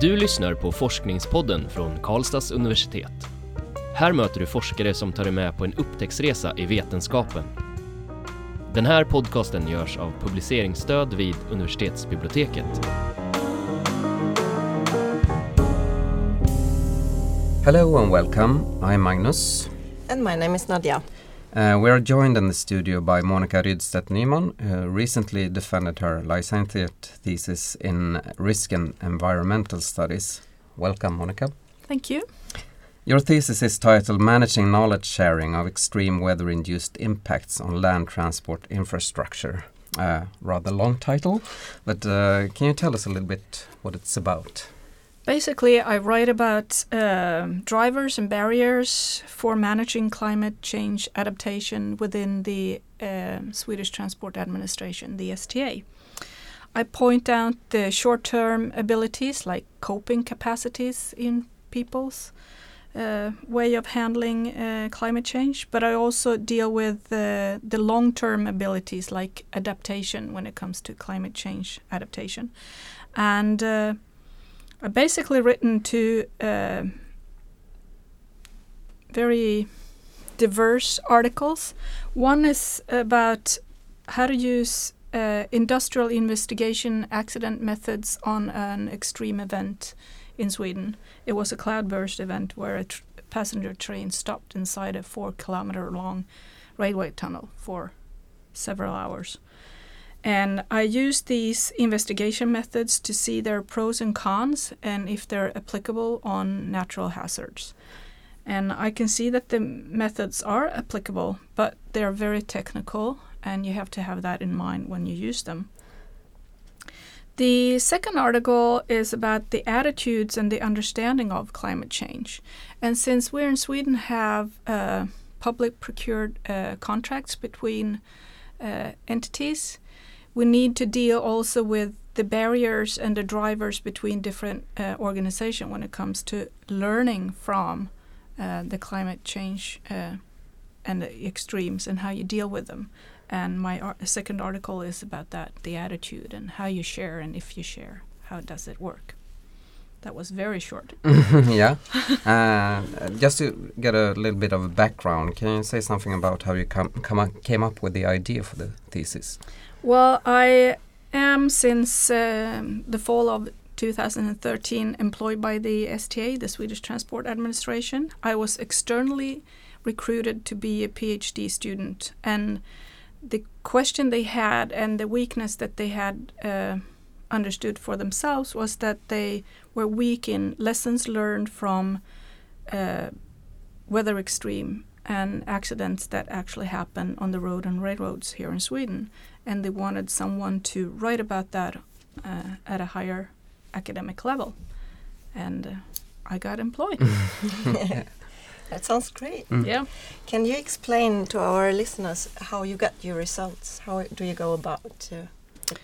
Du lyssnar på Forskningspodden från Karlstads universitet. Här möter du forskare som tar dig med på en upptäcktsresa i vetenskapen. Den här podcasten görs av publiceringsstöd vid universitetsbiblioteket. Hello and welcome. I'm Magnus. And my name is Nadia. Uh, we are joined in the studio by Monica Rydstedt Nyman, who recently defended her licentiate thesis in risk and environmental studies. Welcome, Monica. Thank you. Your thesis is titled Managing Knowledge Sharing of Extreme Weather Induced Impacts on Land Transport Infrastructure. Uh, rather long title, but uh, can you tell us a little bit what it's about? Basically, I write about um drivers and barriers for managing climate change adaptation within the um Swedish Transport Administration, the STA. I point out the short term abilities like coping capacities in people's uh, way of handling uh, climate change, but I also deal with uh, the long term abilities like adaptation when it comes to climate change adaptation. And I basically written two uh, very diverse articles. One is about how to use uh, industrial investigation accident methods on an extreme event in Sweden. It was a cloudburst event where a tr- passenger train stopped inside a four kilometer long railway tunnel for several hours. And I use these investigation methods to see their pros and cons and if they're applicable on natural hazards. And I can see that the methods are applicable, but they're very technical, and you have to have that in mind when you use them. The second article is about the attitudes and the understanding of climate change. And since we in Sweden have uh, public procured uh, contracts between uh, entities, we need to deal also with the barriers and the drivers between different uh, organizations when it comes to learning from uh, the climate change uh, and the extremes and how you deal with them. And my ar- second article is about that the attitude and how you share and if you share, how does it work? That was very short. yeah. uh, just to get a little bit of a background, can you say something about how you come up, came up with the idea for the thesis? Well, I am since um, the fall of 2013 employed by the STA, the Swedish Transport Administration. I was externally recruited to be a PhD student, and the question they had and the weakness that they had uh, understood for themselves was that they were weak in lessons learned from uh, weather extreme and accidents that actually happen on the road and railroads here in Sweden. And they wanted someone to write about that uh, at a higher academic level. And uh, I got employed. That sounds great. Mm. yeah. Can you explain to our listeners how you got your results? How do you go about to get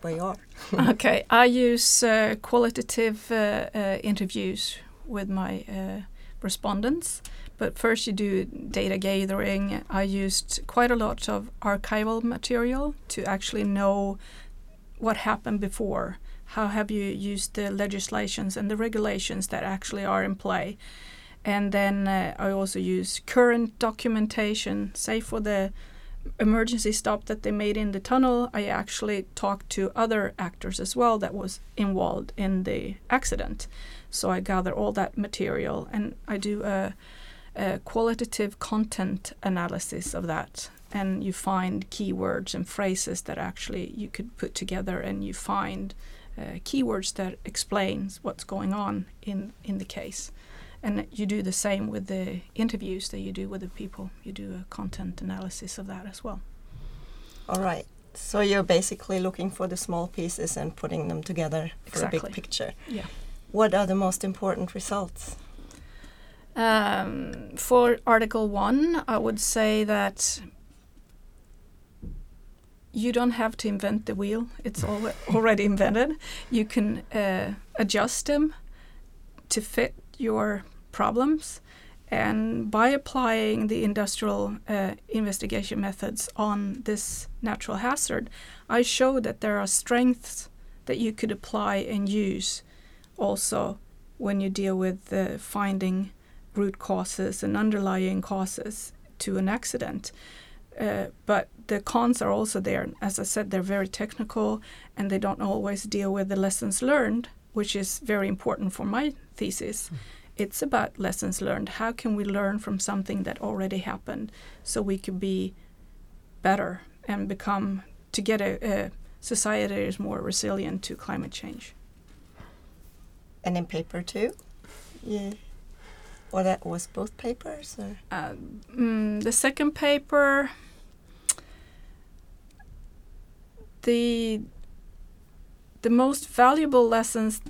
where you are? okay, I use uh, qualitative uh, uh, interviews with my uh, respondents. But first, you do data gathering. I used quite a lot of archival material to actually know what happened before. How have you used the legislations and the regulations that actually are in play? And then uh, I also use current documentation, say for the emergency stop that they made in the tunnel, I actually talked to other actors as well that was involved in the accident. So I gather all that material and I do a, a qualitative content analysis of that. And you find keywords and phrases that actually you could put together, and you find uh, keywords that explains what's going on in in the case. And you do the same with the interviews that you do with the people. You do a content analysis of that as well. All right. So you're basically looking for the small pieces and putting them together for a big picture. Yeah. What are the most important results? Um, for Article 1, I would say that you don't have to invent the wheel, it's al- already invented. You can uh, adjust them to fit your problems. And by applying the industrial uh, investigation methods on this natural hazard, I show that there are strengths that you could apply and use also when you deal with uh, finding root causes and underlying causes to an accident. Uh, but the cons are also there. As I said, they're very technical and they don't always deal with the lessons learned, which is very important for my thesis. Mm. It's about lessons learned. How can we learn from something that already happened so we could be better and become to get a, a society that is more resilient to climate change? And in paper two, yeah. Or that was both papers? Or? Uh, mm, the second paper, the the most valuable lessons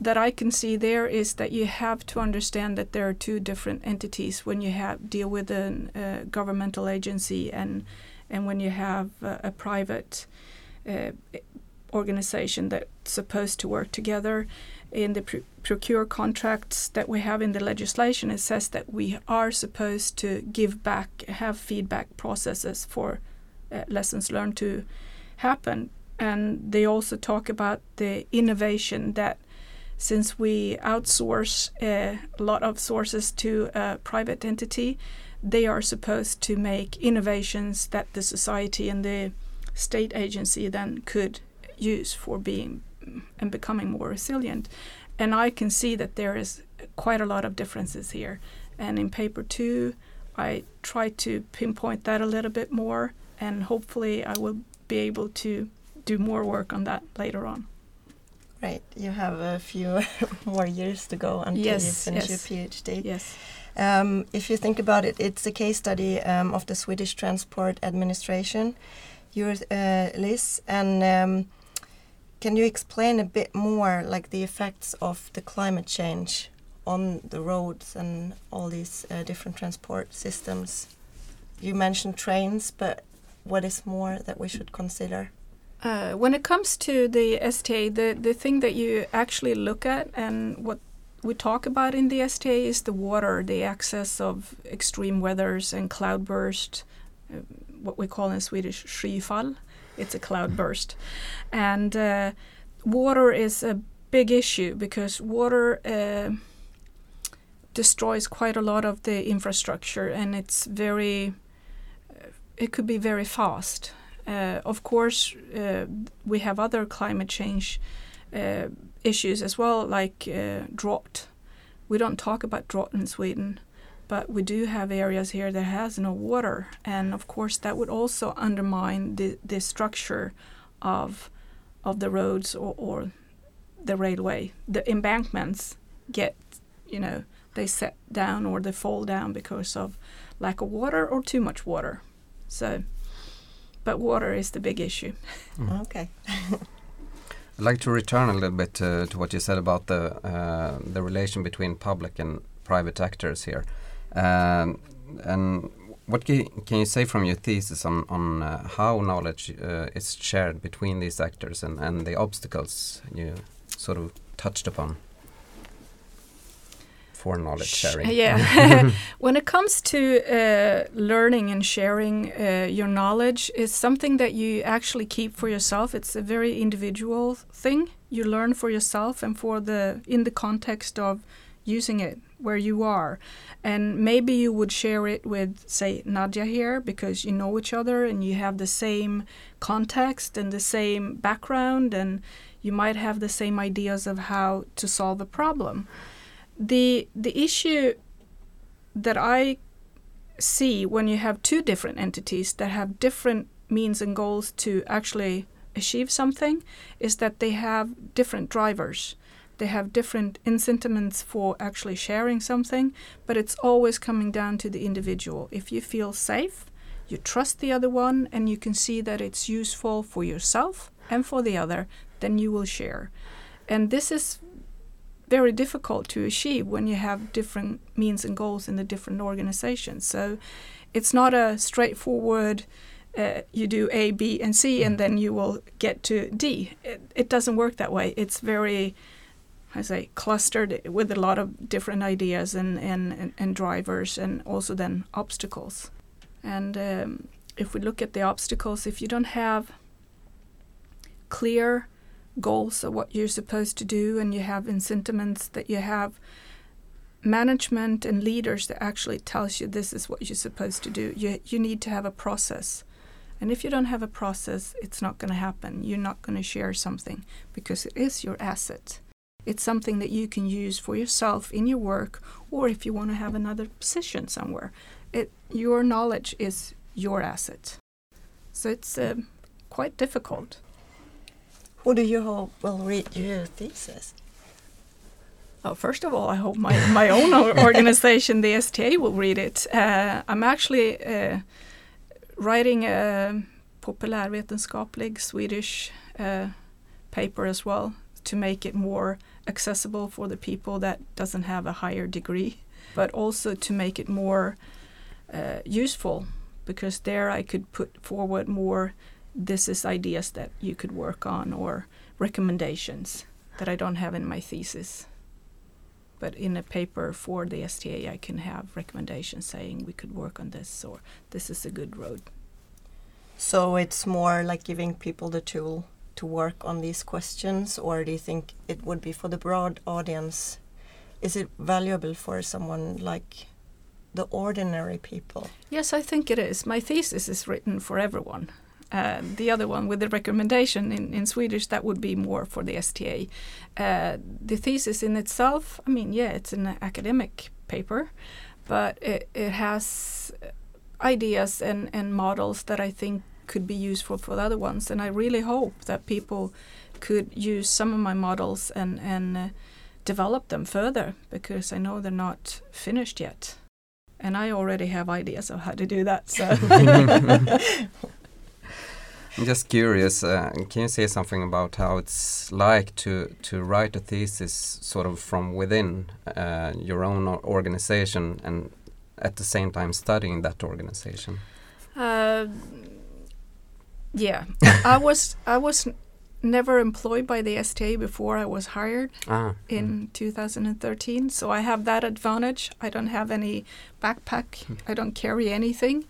that I can see there is that you have to understand that there are two different entities when you have deal with a uh, governmental agency and and when you have uh, a private uh, organization that's supposed to work together. In the pr procure contracts that we have in the legislation it says that we are supposed to give back have feedback processes for uh, lessons learned to happen. And they also talk about the innovation that since we outsource uh, a lot of sources to a private entity they are supposed to make innovations that the society and the state agency then could use for being and becoming more resilient. And I can see that there is quite a lot of differences here. And in paper two, I try to pinpoint that a little bit more, and hopefully, I will be able to do more work on that later on. Right, you have a few more years to go until yes, you finish yes. your PhD. Yes. Um, if you think about it, it's a case study um, of the Swedish Transport Administration. You're uh, Liz, and um, can you explain a bit more, like the effects of the climate change on the roads and all these uh, different transport systems? You mentioned trains, but what is more that we should consider? Uh, when it comes to the STA, the, the thing that you actually look at and what we talk about in the STA is the water, the access of extreme weathers and cloudburst, uh, what we call in Swedish skyfall it's a cloud burst. And uh, water is a big issue because water uh, destroys quite a lot of the infrastructure and it's very, uh, it could be very fast. Uh, of course, uh, we have other climate change uh, issues as well, like drought. We don't talk about drought in Sweden but we do have areas here that has no water. And of course that would also undermine the, the structure of of the roads or, or the railway. The embankments get you know they set down or they fall down because of lack of water or too much water. So but water is the big issue mm. okay I'd like to return a little bit uh, to what you said about the uh, the relation between public and private actors here. Um, and what can you say from your thesis on, on uh, how knowledge uh, is shared between these actors and, and the obstacles you sort of touched upon for knowledge sharing? Yeah, when it comes to uh, learning and sharing uh, your knowledge, is something that you actually keep for yourself. It's a very individual thing. You learn for yourself and for the in the context of using it where you are. And maybe you would share it with, say, Nadia here because you know each other and you have the same context and the same background, and you might have the same ideas of how to solve a problem. The, the issue that I see when you have two different entities that have different means and goals to actually achieve something is that they have different drivers they have different incentives for actually sharing something, but it's always coming down to the individual. If you feel safe, you trust the other one, and you can see that it's useful for yourself and for the other, then you will share. And this is very difficult to achieve when you have different means and goals in the different organizations. So it's not a straightforward. Uh, you do A, B, and C, and then you will get to D. It, it doesn't work that way. It's very I say clustered with a lot of different ideas and, and, and, drivers and also then obstacles. And um, if we look at the obstacles, if you don't have clear goals of what you're supposed to do, and you have incentives that you have management and leaders that actually tells you this is what you're supposed to do. You you need to have a process. And if you don't have a process, it's not going to happen. You're not going to share something because it is your asset. It's something that you can use for yourself in your work or if you want to have another position somewhere. It your knowledge is your asset. So it's uh, quite difficult. Who do you hope will read your thesis? Well, first of all, I hope my, my own organization, the STA, will read it. Uh, I'm actually uh, writing a populärvetenskaplig Swedish uh, paper as well to make it more accessible for the people that doesn't have a higher degree, but also to make it more uh, useful because there I could put forward more this is ideas that you could work on or recommendations that I don't have in my thesis but in a paper for the STA, I can have recommendations saying we could work on this or this is a good road. So it's more like giving people the tool to work on these questions, or do you think it would be for the broad audience? Is it valuable for someone like the ordinary people? Yes, I think it is. My thesis is written for everyone. Uh, the other one with the recommendation in, in Swedish, that would be more for the STA. Uh, the thesis in itself, I mean, yeah, it's an academic paper, but it, it has ideas and, and models that I think could be useful for the other ones. And I really hope that people could use some of my models and, and uh, develop them further because I know they're not finished yet. And I already have ideas of how to do that. So I'm just curious, uh, can you say something about how it's like to, to write a thesis sort of from within uh, your own organization and at the same time studying that organization? Uh, yeah, I was I was never employed by the STA before I was hired ah, in mm. 2013, so I have that advantage. I don't have any backpack. Hmm. I don't carry anything.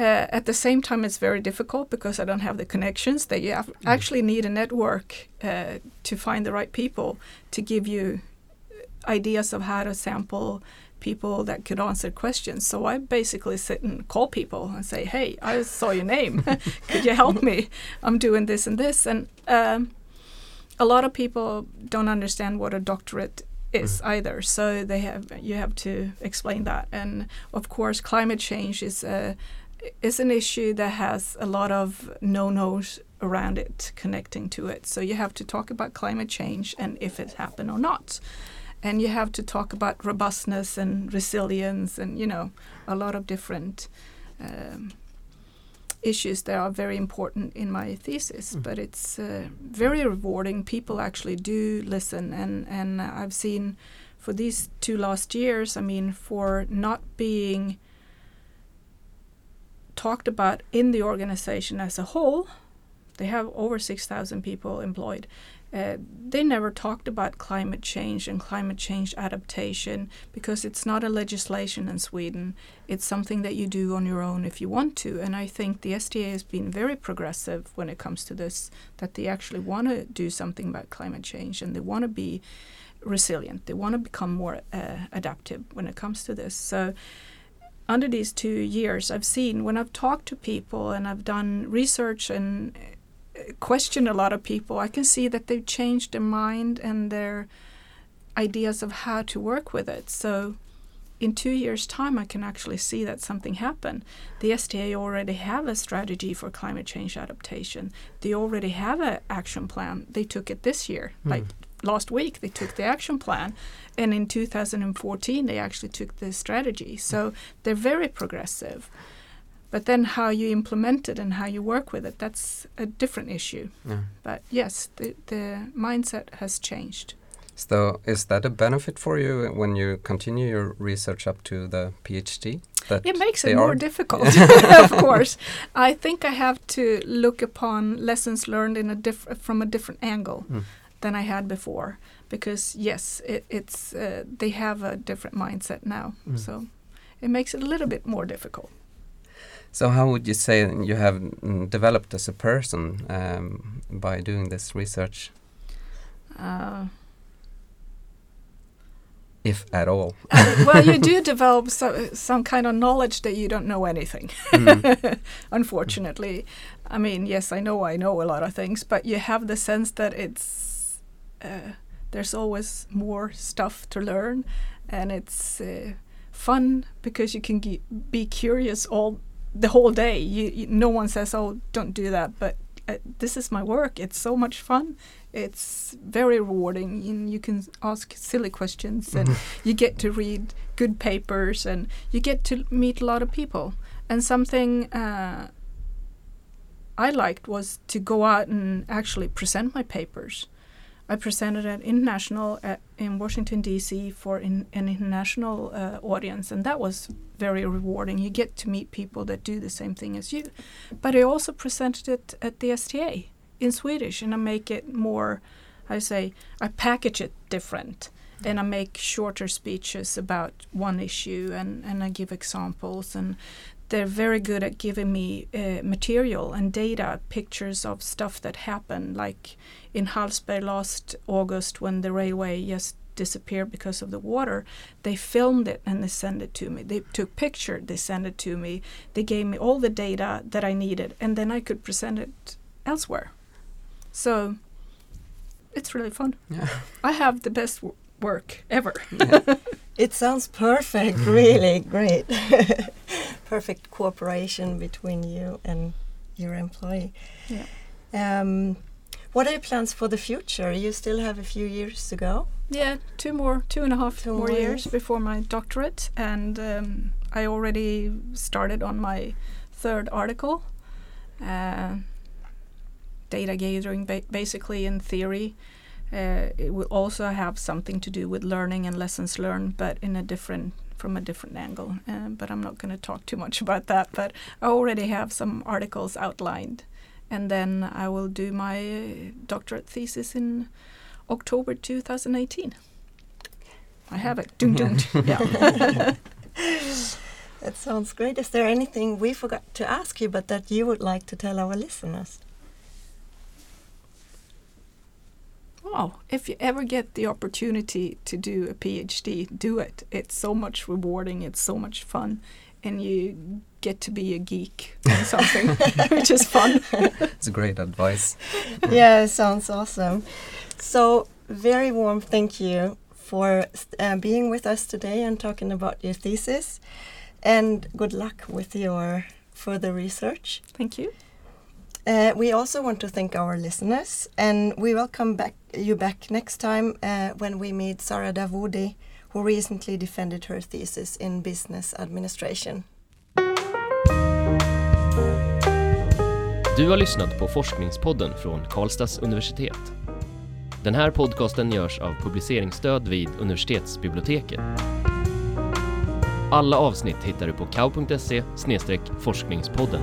Uh, at the same time, it's very difficult because I don't have the connections that you have, mm. actually need a network uh, to find the right people to give you ideas of how to sample people that could answer questions. So I basically sit and call people and say, "Hey, I saw your name. could you help me? I'm doing this and this." And um, a lot of people don't understand what a doctorate is mm. either. So they have you have to explain that. And of course, climate change is a is an issue that has a lot of no-nos around it connecting to it. So you have to talk about climate change and if it happened or not. And you have to talk about robustness and resilience and, you know, a lot of different um, issues that are very important in my thesis. Mm. But it's uh, very rewarding. People actually do listen. And, and I've seen for these two last years, I mean, for not being – talked about in the organization as a whole, they have over 6,000 people employed. Uh, they never talked about climate change and climate change adaptation because it's not a legislation in Sweden. It's something that you do on your own if you want to. And I think the STA has been very progressive when it comes to this, that they actually want to do something about climate change and they want to be resilient. They want to become more uh, adaptive when it comes to this. So under these two years, I've seen when I've talked to people and I've done research and uh, questioned a lot of people, I can see that they've changed their mind and their ideas of how to work with it. So in two years' time, I can actually see that something happened. The STA already have a strategy for climate change adaptation. They already have an action plan. They took it this year, mm. like last week they took the action plan and in 2014 they actually took the strategy so they're very progressive but then how you implement it and how you work with it that's a different issue yeah. but yes the, the mindset has changed so is that a benefit for you when you continue your research up to the PhD? That it makes it more difficult, of course. I think I have to look upon lessons learned in a diff from a different angle. Mm than I had before because yes, it, it's uh, they have a different mindset now, mm. so it makes it a little bit more difficult. So how would you say you have mm, developed as a person um, by doing this research? Uh, if at all. uh, well, you do develop so, some kind of knowledge that you don't know anything. Mm. Unfortunately, I mean, yes, I know I know a lot of things, but you have the sense that it's uh, there's always more stuff to learn, and it's uh, fun because you can be curious all the whole day. You, you, no one says, "Oh, don't do that," but uh, this is my work. It's so much fun. It's very rewarding. And you can ask silly questions, and you get to read good papers, and you get to meet a lot of people. And something uh, I liked was to go out and actually present my papers. I presented at international at, in Washington D.C. for in, an international uh, audience, and that was very rewarding. You get to meet people that do the same thing as you. But I also presented it at the STA in Swedish, and I make it more. I say I package it different, and I make shorter speeches about one issue, and and I give examples and. They're very good at giving me uh, material and data, pictures of stuff that happened, like in Hallsberg last August when the railway just disappeared because of the water. They filmed it and they sent it to me. They took picture, they sent it to me. They gave me all the data that I needed, and then I could present it elsewhere. So it's really fun. Yeah. I have the best w- work ever. It sounds perfect, really great. perfect cooperation between you and your employee. Yeah. Um, what are your plans for the future? You still have a few years to go. Yeah, two more, two and a half Two more more years years. before my doctorate, and um, I already started on my third article. Uh, data gathering, ba- basically in theory. Uh, it will also have something to do with learning and lessons learned, but in a different from a different angle. Uh, but I'm not going to talk too much about that. But I already have some articles outlined, and then I will do my doctorate thesis in October 2018. I have it. Dun, dun. yeah. That sounds great. Is there anything we forgot to ask you, but that you would like to tell our listeners? Oh, if you ever get the opportunity to do a PhD, do it. It's so much rewarding, it's so much fun, and you get to be a geek or something, which is fun. It's great advice. yeah, it sounds awesome. So, very warm thank you for uh, being with us today and talking about your thesis. And good luck with your further research. Thank you. Uh, we also want to thank our listeners, and we welcome back you back next time uh, when we meet Sara Davoudi, who recently defended her thesis in business administration. Du har lyssnat på Forskningspodden från Karlstads universitet. Den här podcasten görs av publiceringsstöd vid universitetsbiblioteket. Alla avsnitt hittar du på kau.se forskningspodden.